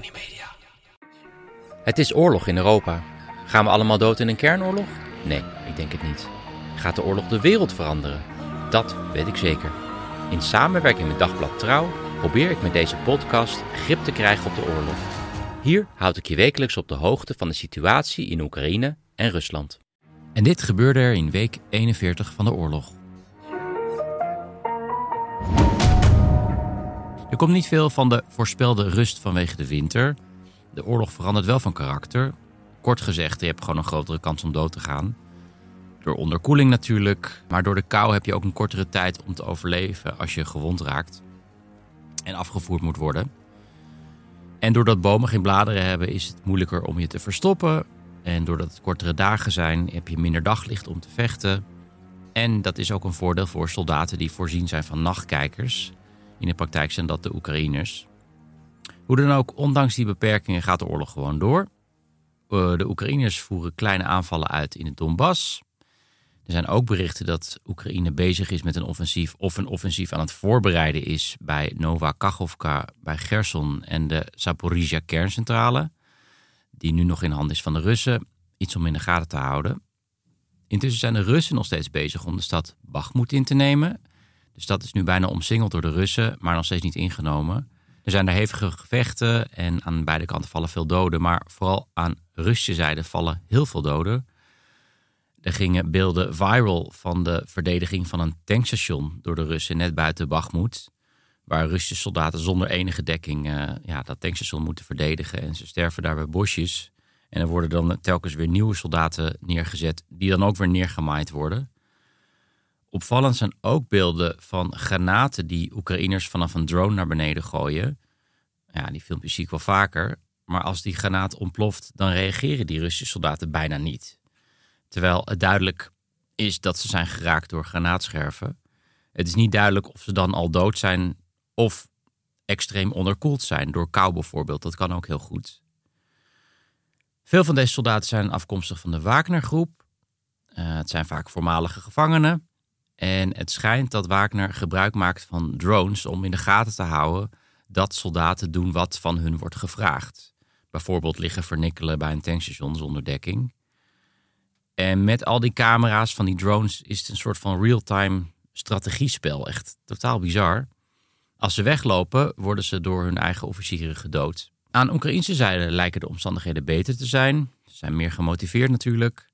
Media. Het is oorlog in Europa. Gaan we allemaal dood in een kernoorlog? Nee, ik denk het niet. Gaat de oorlog de wereld veranderen? Dat weet ik zeker. In samenwerking met Dagblad Trouw probeer ik met deze podcast grip te krijgen op de oorlog. Hier houd ik je wekelijks op de hoogte van de situatie in Oekraïne en Rusland. En dit gebeurde er in week 41 van de oorlog. Er komt niet veel van de voorspelde rust vanwege de winter. De oorlog verandert wel van karakter. Kort gezegd, je hebt gewoon een grotere kans om dood te gaan. Door onderkoeling natuurlijk, maar door de kou heb je ook een kortere tijd om te overleven als je gewond raakt en afgevoerd moet worden. En doordat bomen geen bladeren hebben, is het moeilijker om je te verstoppen. En doordat het kortere dagen zijn, heb je minder daglicht om te vechten. En dat is ook een voordeel voor soldaten die voorzien zijn van nachtkijkers. In de praktijk zijn dat de Oekraïners. Hoe dan ook, ondanks die beperkingen gaat de oorlog gewoon door. Eh, De Oekraïners voeren kleine aanvallen uit in het Donbass. Er zijn ook berichten dat Oekraïne bezig is met een offensief of een offensief aan het voorbereiden is bij Nova Kachovka, bij Gerson en de Zaporizhia kerncentrale, die nu nog in handen is van de Russen. Iets om in de gaten te houden. Intussen zijn de Russen nog steeds bezig om de stad Bakhmut in te nemen. De stad is nu bijna omsingeld door de Russen, maar nog steeds niet ingenomen. Er zijn daar hevige gevechten en aan beide kanten vallen veel doden, maar vooral aan Russische zijde vallen heel veel doden. Er gingen beelden viral van de verdediging van een tankstation door de Russen net buiten Bakhmut. Waar Russische soldaten zonder enige dekking eh, ja, dat tankstation moeten verdedigen. En ze sterven daar bij bosjes. En er worden dan telkens weer nieuwe soldaten neergezet, die dan ook weer neergemaaid worden. Opvallend zijn ook beelden van granaten die Oekraïners vanaf een drone naar beneden gooien. Ja, die filmpjes zie ik wel vaker. Maar als die granaat ontploft, dan reageren die Russische soldaten bijna niet. Terwijl het duidelijk is dat ze zijn geraakt door granaatscherven. Het is niet duidelijk of ze dan al dood zijn of extreem onderkoeld zijn door kou bijvoorbeeld. Dat kan ook heel goed. Veel van deze soldaten zijn afkomstig van de Wagner-groep. Eh, het zijn vaak voormalige gevangenen. En het schijnt dat Wagner gebruik maakt van drones om in de gaten te houden dat soldaten doen wat van hun wordt gevraagd. Bijvoorbeeld liggen vernikkelen bij een tankstation zonder dekking. En met al die camera's van die drones is het een soort van real-time strategiespel. Echt totaal bizar. Als ze weglopen, worden ze door hun eigen officieren gedood. Aan de Oekraïnse zijde lijken de omstandigheden beter te zijn. Ze zijn meer gemotiveerd natuurlijk.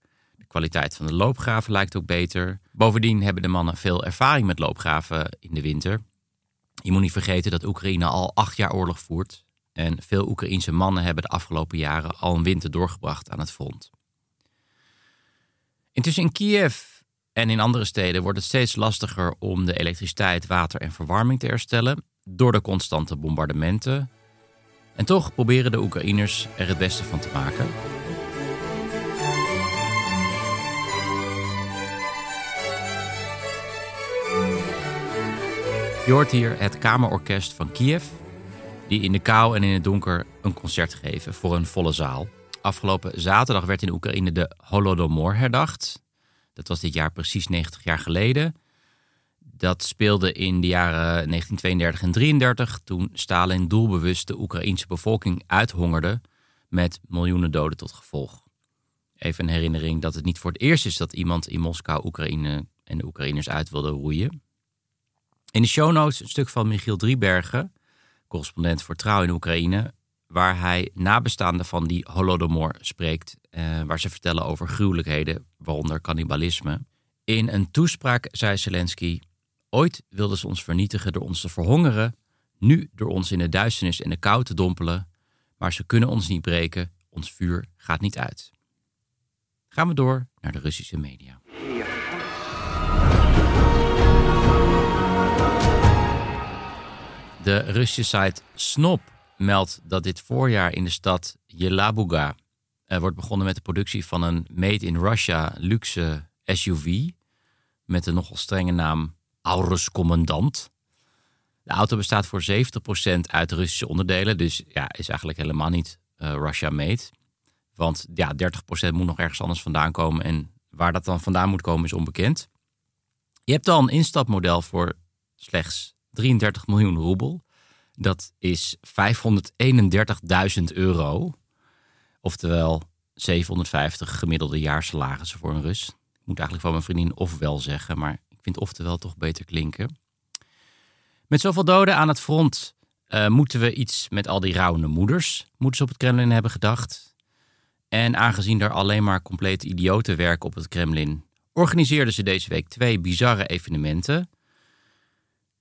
Kwaliteit van de loopgraven lijkt ook beter. Bovendien hebben de mannen veel ervaring met loopgraven in de winter. Je moet niet vergeten dat Oekraïne al acht jaar oorlog voert. En veel Oekraïense mannen hebben de afgelopen jaren al een winter doorgebracht aan het front. Intussen in Kiev en in andere steden wordt het steeds lastiger om de elektriciteit, water en verwarming te herstellen door de constante bombardementen. En toch proberen de Oekraïners er het beste van te maken. Je hoort hier het Kamerorkest van Kiev, die in de kou en in het donker een concert geven voor een volle zaal. Afgelopen zaterdag werd in Oekraïne de Holodomor herdacht. Dat was dit jaar precies 90 jaar geleden. Dat speelde in de jaren 1932 en 33 toen Stalin doelbewust de Oekraïense bevolking uithongerde met miljoenen doden tot gevolg. Even een herinnering dat het niet voor het eerst is dat iemand in Moskou Oekraïne en de Oekraïners uit wilde roeien. In de show notes een stuk van Michiel Driebergen, correspondent voor Trouw in Oekraïne, waar hij nabestaanden van die Holodomor spreekt, eh, waar ze vertellen over gruwelijkheden, waaronder cannibalisme. In een toespraak zei Zelensky: Ooit wilden ze ons vernietigen door ons te verhongeren, nu door ons in de duisternis en de kou te dompelen, maar ze kunnen ons niet breken, ons vuur gaat niet uit. Gaan we door naar de Russische media. De Russische site Snop meldt dat dit voorjaar in de stad Yelabuga uh, wordt begonnen met de productie van een made in Russia luxe SUV met de nogal strenge naam Aurus Commandant. De auto bestaat voor 70% uit Russische onderdelen, dus ja, is eigenlijk helemaal niet uh, Russia made. Want ja, 30% moet nog ergens anders vandaan komen en waar dat dan vandaan moet komen is onbekend. Je hebt dan een instapmodel voor slechts 33 miljoen roebel. Dat is 531.000 euro. Oftewel 750 gemiddelde jaarsalarissen voor een Rus. Ik moet eigenlijk van mijn vriendin ofwel zeggen, maar ik vind oftewel toch beter klinken. Met zoveel doden aan het front uh, moeten we iets met al die rouwende moeders, moeten ze op het Kremlin hebben gedacht. En aangezien er alleen maar complete idioten werken op het Kremlin, organiseerden ze deze week twee bizarre evenementen.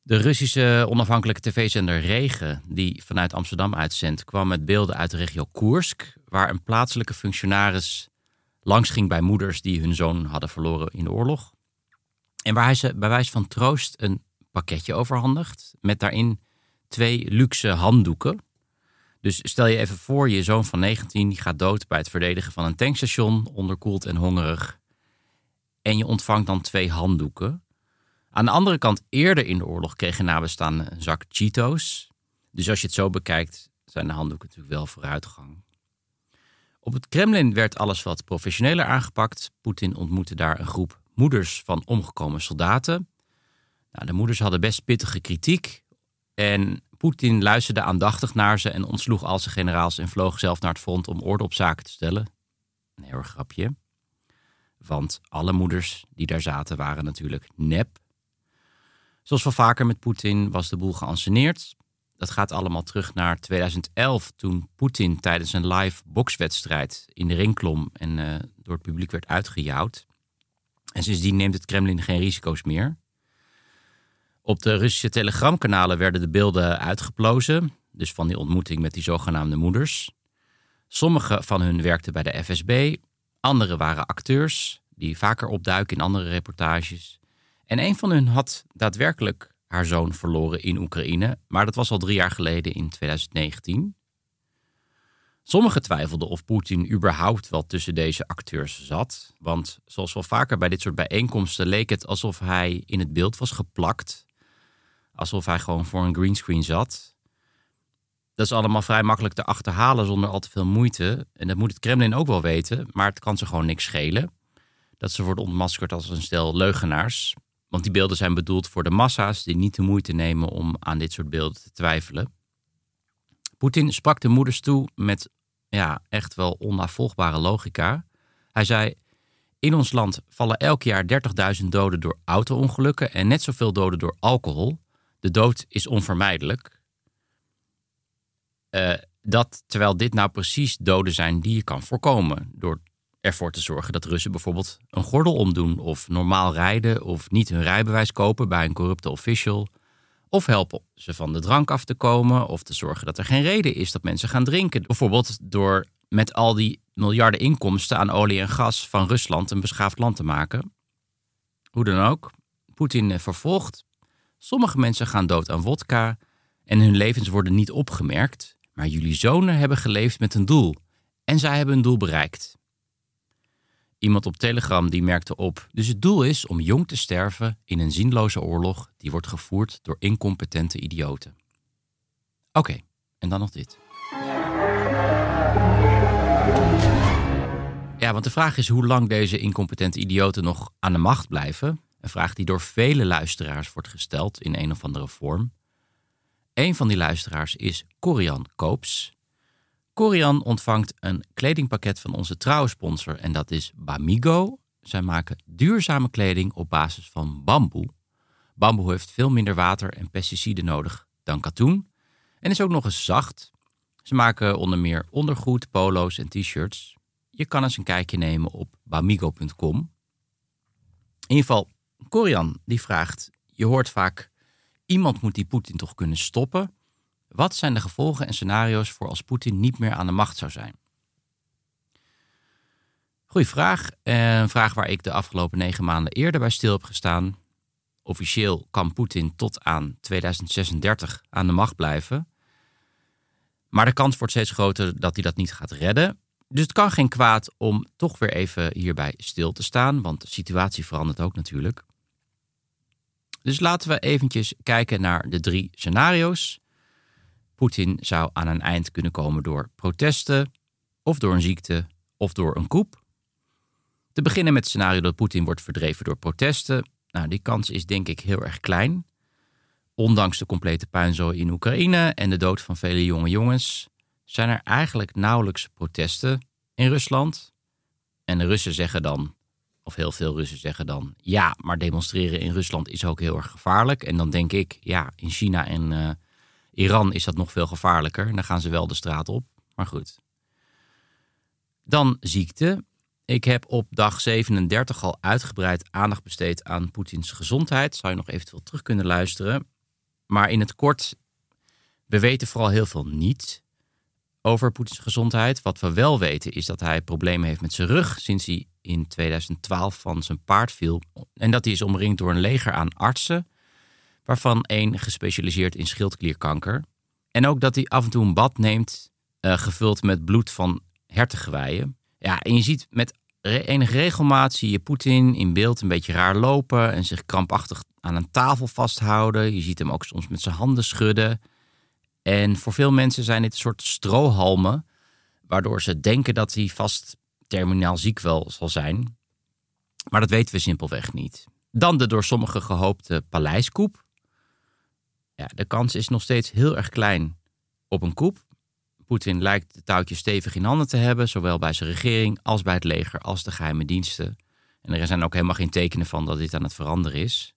De Russische onafhankelijke tv-zender Regen, die vanuit Amsterdam uitzendt, kwam met beelden uit de regio Koersk, waar een plaatselijke functionaris langs ging bij moeders die hun zoon hadden verloren in de oorlog. En waar hij ze bij wijze van troost een pakketje overhandigt, met daarin twee luxe handdoeken. Dus stel je even voor, je zoon van 19 die gaat dood bij het verdedigen van een tankstation, onderkoeld en hongerig. En je ontvangt dan twee handdoeken. Aan de andere kant, eerder in de oorlog kregen nabestaanden een zak Cheetos. Dus als je het zo bekijkt, zijn de handdoeken natuurlijk wel vooruitgang. Op het Kremlin werd alles wat professioneler aangepakt. Poetin ontmoette daar een groep moeders van omgekomen soldaten. Nou, de moeders hadden best pittige kritiek. En Poetin luisterde aandachtig naar ze en ontsloeg al zijn generaals en vloog zelf naar het front om orde op zaken te stellen. Een heel grapje. Want alle moeders die daar zaten waren natuurlijk nep. Zoals wel vaker met Poetin was de boel geanceneerd. Dat gaat allemaal terug naar 2011, toen Poetin tijdens een live bokswedstrijd in de ring klom en uh, door het publiek werd uitgejouwd. En sindsdien neemt het Kremlin geen risico's meer. Op de Russische telegramkanalen werden de beelden uitgeplozen, dus van die ontmoeting met die zogenaamde moeders. Sommige van hun werkten bij de FSB, andere waren acteurs die vaker opduiken in andere reportages. En een van hun had daadwerkelijk haar zoon verloren in Oekraïne, maar dat was al drie jaar geleden in 2019. Sommigen twijfelden of Poetin überhaupt wel tussen deze acteurs zat, want zoals wel vaker bij dit soort bijeenkomsten leek het alsof hij in het beeld was geplakt, alsof hij gewoon voor een greenscreen zat. Dat is allemaal vrij makkelijk te achterhalen zonder al te veel moeite. En dat moet het Kremlin ook wel weten, maar het kan ze gewoon niks schelen. Dat ze worden ontmaskerd als een stel leugenaars. Want die beelden zijn bedoeld voor de massa's die niet de moeite nemen om aan dit soort beelden te twijfelen. Poetin sprak de moeders toe met ja, echt wel onnavolgbare logica. Hij zei: In ons land vallen elk jaar 30.000 doden door auto-ongelukken en net zoveel doden door alcohol. De dood is onvermijdelijk. Uh, dat terwijl dit nou precies doden zijn die je kan voorkomen. Door ervoor te zorgen dat Russen bijvoorbeeld een gordel omdoen of normaal rijden of niet hun rijbewijs kopen bij een corrupte official. Of helpen ze van de drank af te komen of te zorgen dat er geen reden is dat mensen gaan drinken. Bijvoorbeeld door met al die miljarden inkomsten aan olie en gas van Rusland een beschaafd land te maken. Hoe dan ook, Poetin vervolgt. Sommige mensen gaan dood aan wodka en hun levens worden niet opgemerkt. Maar jullie zonen hebben geleefd met een doel. En zij hebben een doel bereikt. Iemand op Telegram die merkte op. Dus het doel is om jong te sterven in een zinloze oorlog die wordt gevoerd door incompetente idioten. Oké, en dan nog dit. Ja, want de vraag is hoe lang deze incompetente idioten nog aan de macht blijven. Een vraag die door vele luisteraars wordt gesteld in een of andere vorm. Een van die luisteraars is Corian Koops. Corian ontvangt een kledingpakket van onze trouwe sponsor en dat is Bamigo. Zij maken duurzame kleding op basis van bamboe. Bamboe heeft veel minder water en pesticiden nodig dan katoen en is ook nog eens zacht. Ze maken onder meer ondergoed, polo's en t-shirts. Je kan eens een kijkje nemen op bamigo.com. In ieder geval, Corian die vraagt: Je hoort vaak, iemand moet die Poetin toch kunnen stoppen. Wat zijn de gevolgen en scenario's voor als Poetin niet meer aan de macht zou zijn? Goeie vraag. Een vraag waar ik de afgelopen negen maanden eerder bij stil heb gestaan. Officieel kan Poetin tot aan 2036 aan de macht blijven. Maar de kans wordt steeds groter dat hij dat niet gaat redden. Dus het kan geen kwaad om toch weer even hierbij stil te staan, want de situatie verandert ook natuurlijk. Dus laten we eventjes kijken naar de drie scenario's. Poetin zou aan een eind kunnen komen door protesten, of door een ziekte, of door een coup. Te beginnen met het scenario dat Poetin wordt verdreven door protesten. Nou, die kans is denk ik heel erg klein. Ondanks de complete puinzooi in Oekraïne en de dood van vele jonge jongens, zijn er eigenlijk nauwelijks protesten in Rusland. En de Russen zeggen dan, of heel veel Russen zeggen dan, ja, maar demonstreren in Rusland is ook heel erg gevaarlijk. En dan denk ik, ja, in China en uh, Iran is dat nog veel gevaarlijker. Dan gaan ze wel de straat op. Maar goed. Dan ziekte. Ik heb op dag 37 al uitgebreid aandacht besteed aan Poetins gezondheid. Zou je nog eventueel terug kunnen luisteren. Maar in het kort, we weten vooral heel veel niet over Poetins gezondheid. Wat we wel weten is dat hij problemen heeft met zijn rug sinds hij in 2012 van zijn paard viel. En dat hij is omringd door een leger aan artsen, waarvan één gespecialiseerd in schildklierkanker. En ook dat hij af en toe een bad neemt, uh, gevuld met bloed van hertengeweien. Ja, en je ziet met enige regelmaat zie je Poetin in beeld een beetje raar lopen en zich krampachtig aan een tafel vasthouden. Je ziet hem ook soms met zijn handen schudden. En voor veel mensen zijn dit een soort strohalmen, waardoor ze denken dat hij vast terminaal ziek wel zal zijn. Maar dat weten we simpelweg niet. Dan de door sommigen gehoopte paleiskoep. De kans is nog steeds heel erg klein op een koep. Poetin lijkt de touwtjes stevig in handen te hebben, zowel bij zijn regering als bij het leger als de geheime diensten. En er zijn ook helemaal geen tekenen van dat dit aan het veranderen is.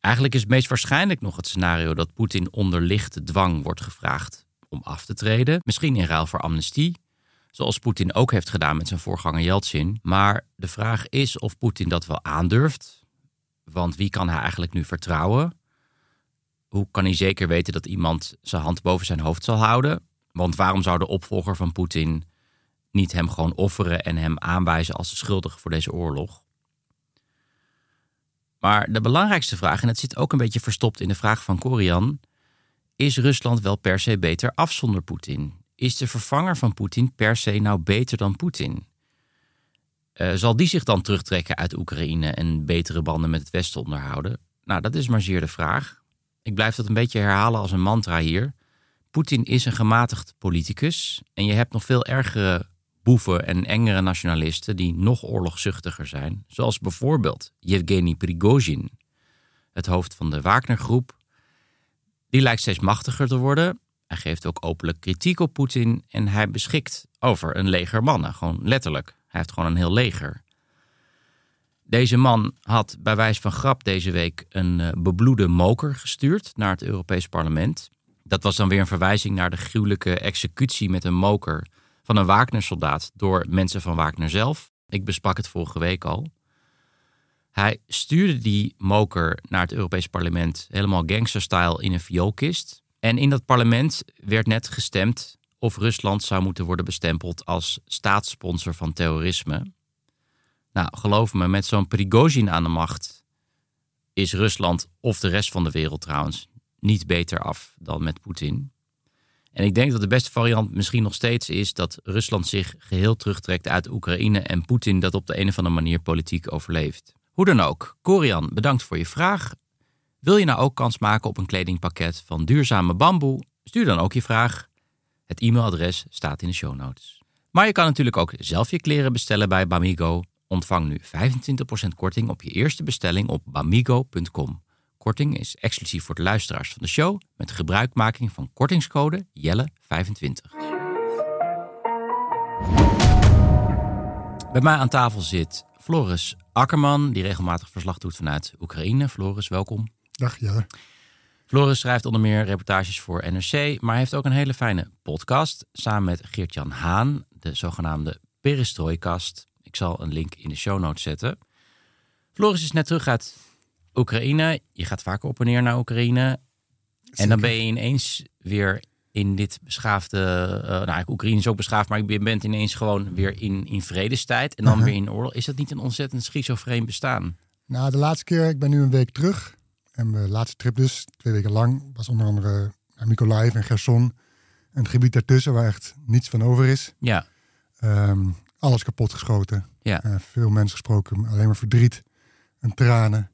Eigenlijk is het meest waarschijnlijk nog het scenario dat Poetin onder lichte dwang wordt gevraagd om af te treden. Misschien in ruil voor amnestie, zoals Poetin ook heeft gedaan met zijn voorganger Yeltsin. Maar de vraag is of Poetin dat wel aandurft. Want wie kan hij eigenlijk nu vertrouwen? Hoe kan hij zeker weten dat iemand zijn hand boven zijn hoofd zal houden? Want waarom zou de opvolger van Poetin niet hem gewoon offeren en hem aanwijzen als de schuldige voor deze oorlog? Maar de belangrijkste vraag, en het zit ook een beetje verstopt in de vraag van Korian, is Rusland wel per se beter af zonder Poetin? Is de vervanger van Poetin per se nou beter dan Poetin? Uh, zal die zich dan terugtrekken uit Oekraïne en betere banden met het Westen onderhouden? Nou, dat is maar zeer de vraag. Ik blijf dat een beetje herhalen als een mantra hier. Poetin is een gematigd politicus en je hebt nog veel ergere boeven en engere nationalisten die nog oorlogzuchtiger zijn, zoals bijvoorbeeld Yevgeny Prigozhin, het hoofd van de Wagner-groep. Die lijkt steeds machtiger te worden. Hij geeft ook openlijk kritiek op Poetin en hij beschikt over een leger mannen, gewoon letterlijk. Hij heeft gewoon een heel leger. Deze man had bij wijze van grap deze week een uh, bebloede moker gestuurd naar het Europees Parlement. Dat was dan weer een verwijzing naar de gruwelijke executie met een moker van een Wagner-soldaat door mensen van Wagner zelf. Ik besprak het vorige week al. Hij stuurde die moker naar het Europees Parlement helemaal gangsterstyle in een vioolkist. En in dat parlement werd net gestemd of Rusland zou moeten worden bestempeld als staatssponsor van terrorisme. Nou, geloof me, met zo'n Prigozhin aan de macht is Rusland of de rest van de wereld trouwens niet beter af dan met Poetin. En ik denk dat de beste variant misschien nog steeds is dat Rusland zich geheel terugtrekt uit Oekraïne en Poetin dat op de een of andere manier politiek overleeft. Hoe dan ook, Corian, bedankt voor je vraag. Wil je nou ook kans maken op een kledingpakket van duurzame bamboe? Stuur dan ook je vraag. Het e-mailadres staat in de show notes. Maar je kan natuurlijk ook zelf je kleren bestellen bij Bamigo. Ontvang nu 25% korting op je eerste bestelling op bamigo.com. Korting is exclusief voor de luisteraars van de show met gebruikmaking van kortingscode Jelle25. Bij mij aan tafel zit Floris Akkerman, die regelmatig verslag doet vanuit Oekraïne. Floris, welkom. Dag Jelle. Floris schrijft onder meer reportages voor NRC, maar heeft ook een hele fijne podcast samen met Geert-Jan Haan, de zogenaamde Perestroikast. Ik zal een link in de show notes zetten. Floris is net terug uit Oekraïne. Je gaat vaker op en neer naar Oekraïne. En dan ben je ineens weer in dit beschaafde. Uh, nou, eigenlijk Oekraïne is ook beschaafd, maar je bent ineens gewoon weer in, in vredestijd. En dan weer in oorlog. Is dat niet een ontzettend schizofreen bestaan? Nou, de laatste keer, ik ben nu een week terug. En mijn laatste trip dus, twee weken lang, was onder andere naar Mykolaiv en Gerson. En het gebied daartussen waar echt niets van over is. Ja, Ehm, alles kapot geschoten. Ja. Eh, veel mensen gesproken, alleen maar verdriet en tranen.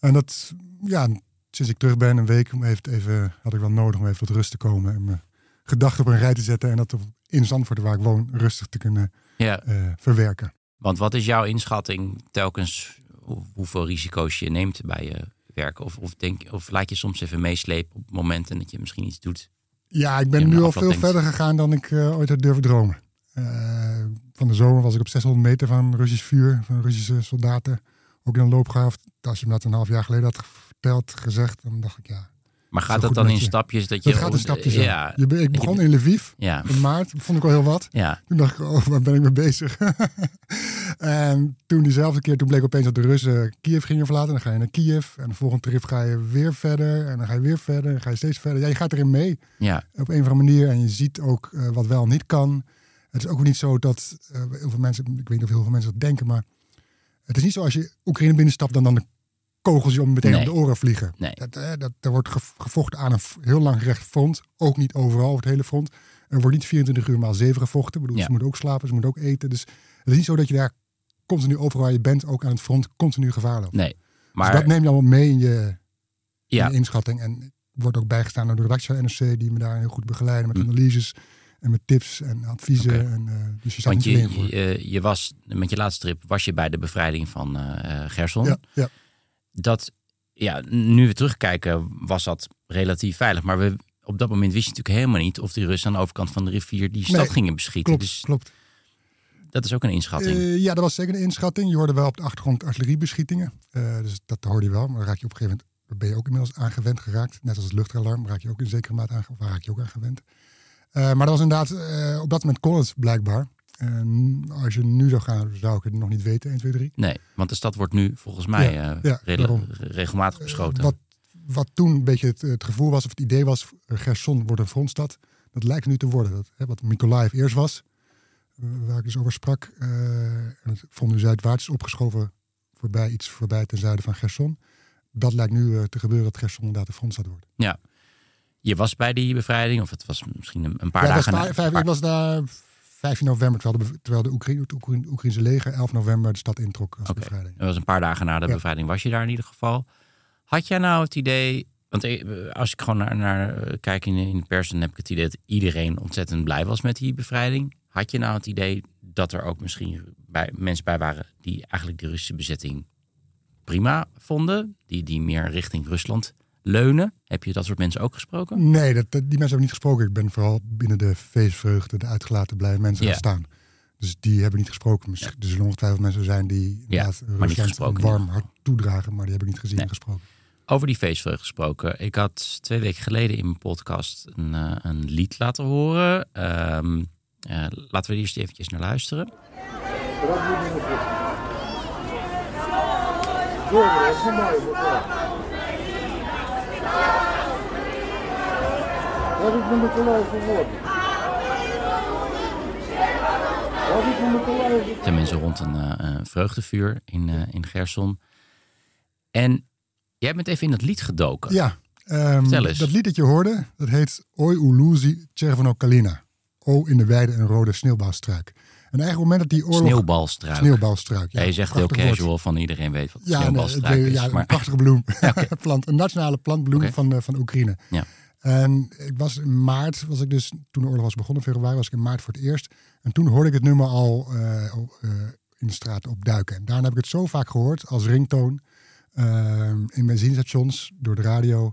En dat, ja, sinds ik terug ben, een week, heeft even, had ik wel nodig om even tot rust te komen. En mijn gedachten op een rij te zetten. En dat op- in Zandvoort, waar ik woon, rustig te kunnen ja. eh, verwerken. Want wat is jouw inschatting telkens hoe- hoeveel risico's je neemt bij je werk? Of, of, denk, of laat je soms even meeslepen op momenten dat je misschien iets doet? Ja, ik ben nu al veel denkt- verder gegaan dan ik eh, ooit had durven dromen. Eh, van de zomer was ik op 600 meter van Russisch vuur, van Russische soldaten. Ook in een loopgraaf. Als je me dat een half jaar geleden had verteld, gezegd, dan dacht ik ja. Maar gaat dat dan in je. stapjes? Dat, je, Dat gaat in stapjes. Ja. Ja, Je, ik begon in Lviv ja, in maart. Vond ik al heel wat. ja, Toen dacht ik, oh, waar ben ik mee bezig? en toen diezelfde keer, toen bleek opeens dat de Russen Kiev gingen verlaten. Dan ga je naar Kiev. En de volgende trip ga je weer verder. En dan ga je weer verder. En dan ga je steeds verder. Ja, je gaat erin mee ja, op een of andere manier. En je ziet ook eh, wat wel niet kan. Het is ook niet zo dat eh, heel veel mensen, ik weet niet of heel veel mensen dat denken, maar het is niet zo als je Oekraïne binnenstapt dan dan de kogels je om meteen Nee. op de oren vliegen. Nee. Dat, eh, dat, er wordt gev- gevochten aan een heel lang gerecht front. Ook niet overal over het hele front. Er wordt niet 24 uur maal 7 gevochten. Ik bedoel, Ja. ze moeten ook slapen, ze moeten ook eten. Dus het is niet zo dat je daar continu overal waar je bent, ook aan het front, continu gevaar loopt. nee. Dus dat Maar neem je allemaal mee in je, ja, in je inschatting. En wordt ook bijgestaan door de redactie van NRC, die me daar heel goed begeleiden met Hm. analyses en met tips en adviezen. En, eh, dus je want alleen je, voor. je, je was met je laatste trip was je bij de bevrijding van eh eh, Gerson. ja, ja. Dat, ja, nu we terugkijken, was dat relatief veilig. Maar we, op dat moment wist je natuurlijk helemaal niet of die Russen aan de overkant van de rivier die stad Nee, gingen beschieten. klopt, Dus klopt. dat is ook een inschatting. Eh, ja, dat was zeker een inschatting. Je hoorde wel op de achtergrond artilleriebeschietingen. Eh, dus dat hoorde je wel. Maar dan raak je op een gegeven moment, ben je ook inmiddels aan gewend geraakt. Net als het luchtalarm raak je ook in zekere mate aan, raak je ook aan gewend. Eh, maar dat was inderdaad, eh, op dat moment kon het blijkbaar. En als je nu zou gaan, zou ik het nog niet weten, 1, 2, 3. Nee, want de stad wordt nu volgens mij Ja, eh, ja, regelmatig beschoten. Wat, wat toen een beetje het, het gevoel was, of het idee was, Gerson wordt een frontstad. Dat lijkt nu te worden. Dat, hè, wat Mykolaiv eerst was, waar ik dus over sprak. eh, en het front nu zuidwaarts is opgeschoven voorbij, iets voorbij ten zuiden van Gerson. Dat lijkt nu te gebeuren dat Gerson inderdaad een frontstad wordt. Ja. Je was bij die bevrijding, of het was misschien een, een paar Ja, dagen na. vijf- ik was daar 15 november, terwijl de, terwijl de Oekraïne, het Oekraïne- Oekraïnse leger 11 november de stad introk als Oké. bevrijding. Dat was een paar dagen na de Ja. bevrijding was je daar in ieder geval. Had jij nou het idee, want eh, als ik gewoon naar, naar eh, kijk in, in de pers, dan heb ik het idee dat iedereen ontzettend blij was met die bevrijding. Had je nou het idee dat er ook misschien bij, mensen bij waren die eigenlijk de Russische bezetting prima vonden, die, die meer richting Rusland leunen? Heb je dat soort mensen ook gesproken? Nee, dat, die mensen hebben niet gesproken. Ik ben vooral binnen de feestvreugde, de uitgelaten blije mensen Ja. gaan staan. Dus die hebben niet gesproken. Misschien- Er zullen ongetwijfeld mensen zijn die inderdaad maar niet Rusland gesproken een warm hart toedragen, maar die hebben ik niet gezien Nee. en gesproken. Over die feestvreugde gesproken. Ik had twee weken geleden in mijn podcast een, eh, een lied laten horen. Ehm, eh, laten we er eerst eventjes naar luisteren. Кажуть, на Миколаїв воду. Кажуть, на Миколаїв Er zijn mensen rond een eh, een vreugdevuur in, eh, in Gerson. En jij bent even in dat lied gedoken. Ja, ehm, Vertel eens. dat lied dat je hoorde, dat heet Oi Uluzi Cherveno Kalina. O in de weide een rode sneeuwbalstruik. En eigenlijk op het moment dat die oorlog... Sneeuwbalstruik. Sneeuwbalstruik, Ja, je zegt heel woord. casual van iedereen weet wat Ja, nee, sneeuwbalstruik het- is. ja, een maar, prachtige bloem. Plant, een nationale plantbloem van, eh, van Oekraïne. Ja. En ik was in maart, was ik dus, toen de oorlog was begonnen, februari, was ik in maart voor het eerst. En toen hoorde ik het nummer al eh, eh, in de straat opduiken. En daarna heb ik het zo vaak gehoord als ringtoon. eh, in benzinestations, door de radio.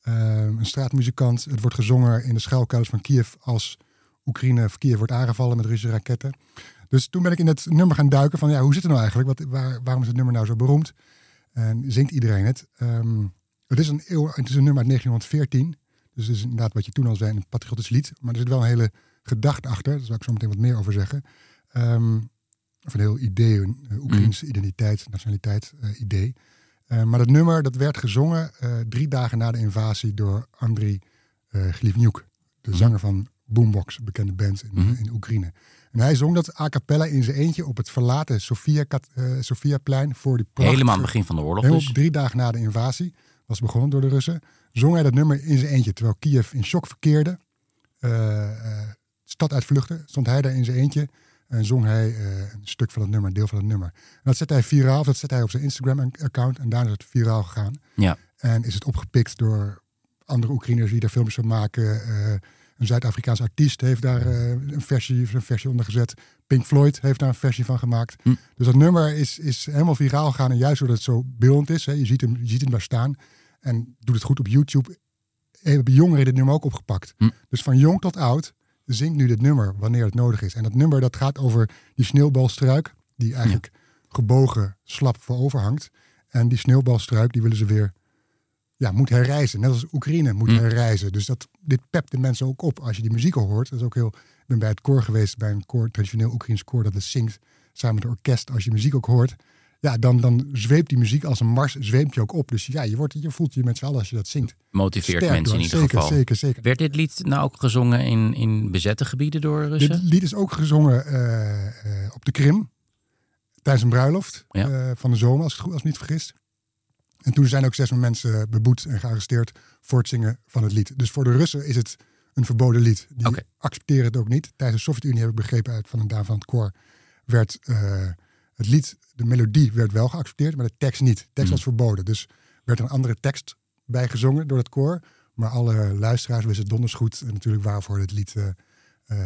eh, een straatmuzikant. Het wordt gezongen in de schuilkelders van Kiev als Oekraïne of Kiev wordt aangevallen met Russische raketten. Dus toen ben ik in het nummer gaan duiken van ja, hoe zit het nou eigenlijk? Wat, waar, waarom is het nummer nou zo beroemd? En zingt iedereen het? Ehm, het, is een eeuw, het is een nummer uit 1914. Dus het is inderdaad wat je toen al zei, een patriotisch lied. Maar er zit wel een hele gedachte achter. Daar zal ik zo meteen wat meer over zeggen. Ehm, of een heel idee, een uh, Oekraïnse identiteit, nationaliteit eh, idee. Eh, maar dat nummer dat werd gezongen eh, drie dagen na de invasie door Andriy uh, Glivniuk. De zanger van Boombox, bekende band in, Mhm. in Oekraïne. En hij zong dat a cappella in zijn eentje op het verlaten Sofia, uh, Sofiaplein voor die prachtige... Helemaal aan het begin van de oorlog Helemaal dus. drie dagen na de invasie, was begonnen door de Russen, zong hij dat nummer in zijn eentje. Terwijl Kiev in shock verkeerde, eh, eh, stad uitvluchtte, stond hij daar in zijn eentje en zong hij een stuk van het nummer, een deel van het nummer. En dat zette hij viraal, dat zette hij op zijn Instagram-account en daarna is het viraal gegaan. Ja. En is het opgepikt door andere Oekraïners die daar filmpjes van maken. Een Zuid-Afrikaans artiest heeft daar eh, een, versie, een versie onder gezet. Pink Floyd heeft daar een versie van gemaakt. Hm. Dus dat nummer is, is helemaal viraal gegaan. En juist doordat het zo beeldend is. Hè, je, ziet hem, je ziet hem daar staan. En doet het goed op YouTube. Hebben jongeren dit nummer ook opgepakt. Hm. Dus van jong tot oud zingt nu dit nummer wanneer het nodig is. En dat nummer dat gaat over die sneeuwbalstruik. Die eigenlijk gebogen slap voorover hangt. En die sneeuwbalstruik die willen ze weer ja, moet herreizen. Net als Oekraïne moet Mm. herreizen. Dus dat, dit pept de mensen ook op. Als je die muziek al hoort. Dat is ook heel, ik ben bij het koor geweest, bij een koor, traditioneel Oekraïns koor dat het zingt. Samen met het orkest. Als je muziek ook hoort. Ja, dan, dan zweept die muziek als een mars, zweept je ook op. Dus ja, je, wordt, je voelt je met z'n allen als je dat zingt. Motiveert Sterk mensen in ieder zeker, geval. Zeker, zeker. Werd dit lied nou ook gezongen in, in bezette gebieden door Russen? Dit lied is ook gezongen eh, eh, op de Krim. Tijdens een bruiloft Ja. eh, van de zomer, als ik het goed als ik niet vergist. En toen zijn ook zes mensen beboet en gearresteerd voor het zingen van het lied. Dus voor de Russen is het een verboden lied. Die accepteren het ook niet. Tijdens de Sovjet-Unie heb ik begrepen uit van een dame van het koor werd eh, het lied, de melodie werd wel geaccepteerd, maar de tekst niet. De tekst Mhm. was verboden. Dus werd er een andere tekst bij gezongen door het koor. Maar alle luisteraars wisten donders goed eh, natuurlijk waarvoor het lied eh,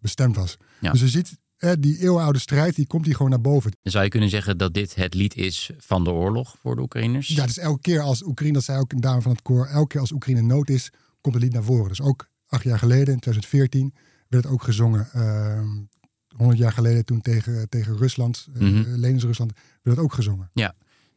bestemd was. Ja. Dus je ziet, die eeuwenoude strijd, die komt hier gewoon naar boven. Zou je kunnen zeggen dat dit het lied is van de oorlog voor de Oekraïners? Ja, dus elke keer als Oekraïne, dat zei ook een dame van het koor, elke keer als Oekraïne nood is, komt het lied naar voren. Dus ook acht jaar geleden, in 2014, werd het ook gezongen. Ehm 100 jaar geleden toen tegen, tegen Rusland, eh Mhm. Lenins Rusland, werd het ook gezongen.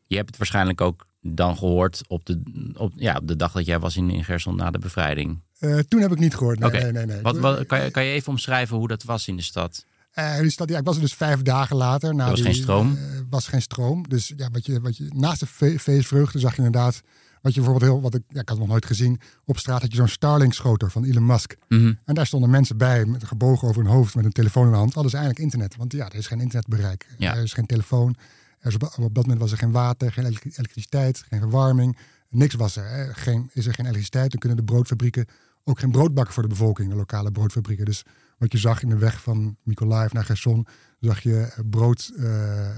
Je hebt het waarschijnlijk ook dan gehoord op de, op, ja, op de dag dat jij was in, in Gerson na de bevrijding. Eh, toen heb ik niet gehoord. Nee, nee, nee. nee. Wat, wat, kan, je, kan je even omschrijven hoe dat was in de stad? Eh, die stad, ja, ik was er dus vijf dagen later. Na Er was die, geen stroom? eh, was geen stroom. Dus ja, wat je, wat je, naast de fe- feestvreugde zag je inderdaad... Wat je bijvoorbeeld heel, wat ik, ja, ik had nog nooit gezien. Op straat had je zo'n Starlink-schoter van Elon Musk. Mhm. En daar stonden mensen bij, met gebogen over hun hoofd, met een telefoon in de hand. Hadden ze eigenlijk internet. Want ja, er is geen internetbereik. Ja. Er is geen telefoon. Er is op, op dat moment was er geen water, geen elektri- elektriciteit, geen verwarming. Niks was er. Hè. Geen, is er geen elektriciteit, dan kunnen de broodfabrieken ook geen brood bakken voor de bevolking, de lokale broodfabrieken. Dus wat je zag in de weg van Mykolaiv naar Gerson, zag je brood, eh, eh,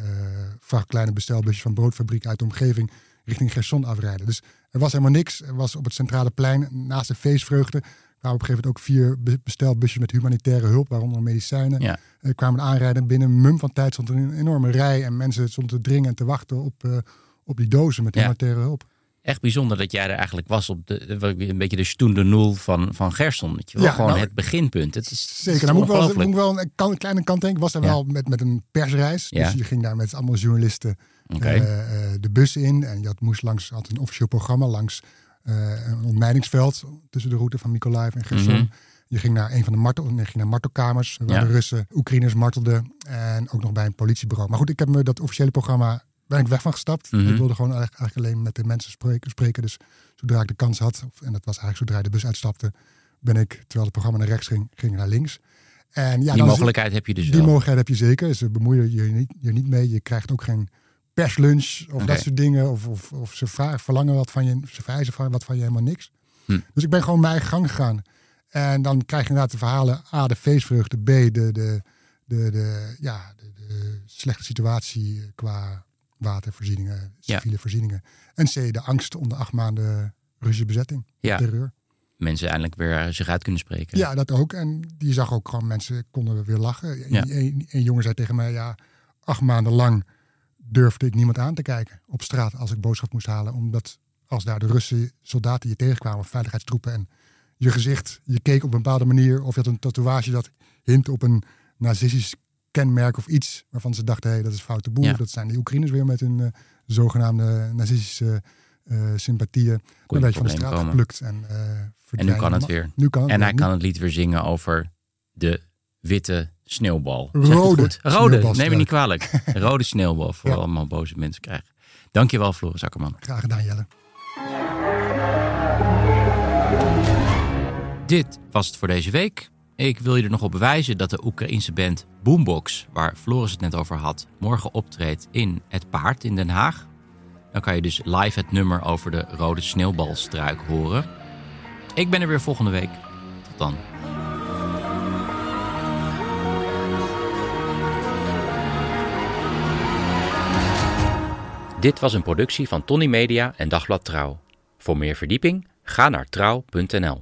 vracht kleine bestelbusjes van broodfabrieken uit de omgeving richting Gerson afrijden. Dus er was helemaal niks. Er was op het centrale plein, naast de feestvreugde, kwamen op een gegeven moment ook vier be- bestelbusjes met humanitaire hulp, waaronder medicijnen. Ja. Eh, kwamen aanrijden. Binnen een mum van tijd stond er een enorme rij en mensen stonden te dringen en te wachten op, op die dozen met Ja. humanitaire hulp. Echt bijzonder dat jij er eigenlijk was op de, een beetje de Stunde Nul van, van Gerson. Weet je wel? Ja, Gewoon nou, het beginpunt. Het is, het Zeker, is daar moet ik wel, moet ik wel een, kan- een kleine kant denken. Ik was daar Ja. wel met, met een persreis. Ja. Dus je ging daar met allemaal journalisten eh, eh, de bus in. En je had, moest langs, had een officieel programma langs eh, een ontmijningsveld tussen de route van Mykolaiv en Gerson. Mhm. Je ging naar een van de martel, je ging naar martelkamers waar de Russen Oekraïners martelden. En ook nog bij een politiebureau. Maar goed, ik heb me dat officiële programma ben ik weg van gestapt. Mhm. Ik wilde gewoon eigenlijk eigenlijk alleen met de mensen spreken. spreken. Dus zodra ik de kans had, of- en dat was eigenlijk zodra je de bus uitstapte, ben ik, terwijl het programma naar rechts ging, ging ik naar links. En ja, Die is- mogelijkheid heb je dus die wel. mogelijkheid heb je zeker. Ze bemoeien je niet, je niet mee. Je krijgt ook geen perslunch of dat soort dingen. Of, of, of ze vragen, verlangen wat van je. Ze vereisen van, wat van je helemaal niks. Hm. Dus ik ben gewoon mijn eigen gang gegaan. En dan krijg je inderdaad de verhalen. A, de feestvreugde. B, de, de, de, de, ja, de, de slechte situatie qua watervoorzieningen, Ja. civiele voorzieningen. En C, de angst onder acht maanden Russische bezetting. Ja. Terreur. Mensen eindelijk weer eh, zich uit kunnen spreken. Ja, dat ook. En je zag ook gewoon mensen konden weer lachen. Ja. Een, een, jongen zei tegen mij, ja, acht maanden lang durfde ik niemand aan te kijken op straat als ik boodschap moest halen. Omdat als daar de Russen soldaten je tegenkwamen, veiligheidstroepen en je gezicht, je keek op een bepaalde manier of je had een tatoeage dat hint op een nazistisch kenmerk of iets waarvan ze dachten, hé, hey, dat is foute. Ja. Of dat zijn de Oekraïners weer met hun eh, zogenaamde nazistische eh, sympathieën. Kon een je beetje van de straat komen. geplukt. En, eh, En nu kan het weer. Nu kan het En weer. hij kan het lied weer zingen over de witte sneeuwbal. Rode goed? Rode, neem me niet kwalijk. Rode sneeuwbal voor Ja. allemaal boze mensen krijgen. Dankjewel, Floris Akkerman. Graag gedaan, Jelle. Dit was het voor deze week. Ik wil je er nog op bewijzen dat de Oekraïense band Boombox, waar Floris het net over had, morgen optreedt in Het Paard in Den Haag. Dan kan je dus live het nummer over de rode sneeuwbalstruik horen. Ik ben er weer volgende week. Tot dan. Dit was een productie van Tony Media en Dagblad Trouw. Voor meer verdieping ga naar trouw.nl.